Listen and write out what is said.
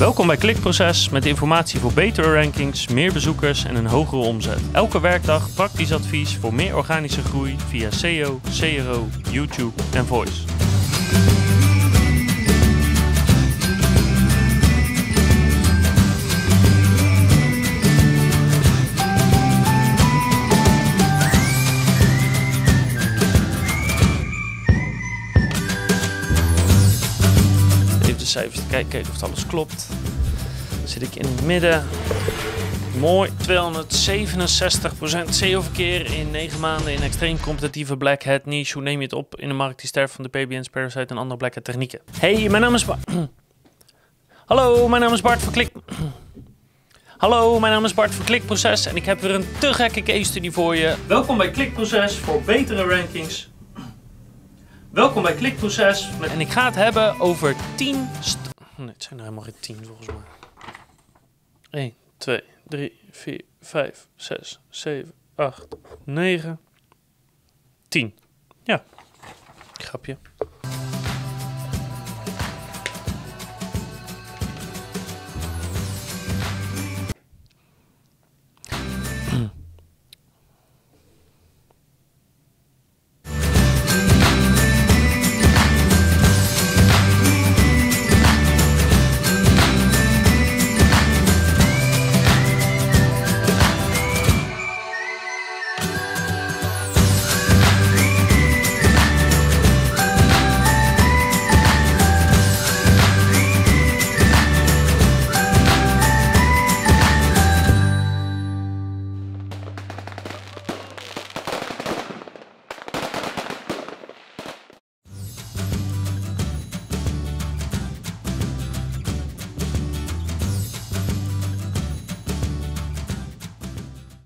Welkom bij Klikproces met informatie voor betere rankings, meer bezoekers en een hogere omzet. Elke werkdag praktisch advies voor meer organische groei via SEO, CRO, YouTube en Voice. Even cijfers te kijken, of alles klopt. Zit ik in het midden. Mooi, 267% SEO-verkeer in 9 maanden in extreem competitieve black hat niche. Hoe neem je het op in de markt die sterft van de PBN's, Parasite en andere black hat technieken? Hey, mijn naam is Bart. Hallo, mijn naam is Bart van Klik... Hallo, mijn naam is Bart van Klikproces en ik heb weer een te gekke case study voor je. Welkom bij Klikproces voor betere rankings. Welkom bij Klikproces. Met... En ik ga het hebben over 10... st- Nee, het zijn er helemaal geen 10 volgens mij. 1, 2, 3, 4, 5, 6, 7, 8, 9, 10. Ja, grapje.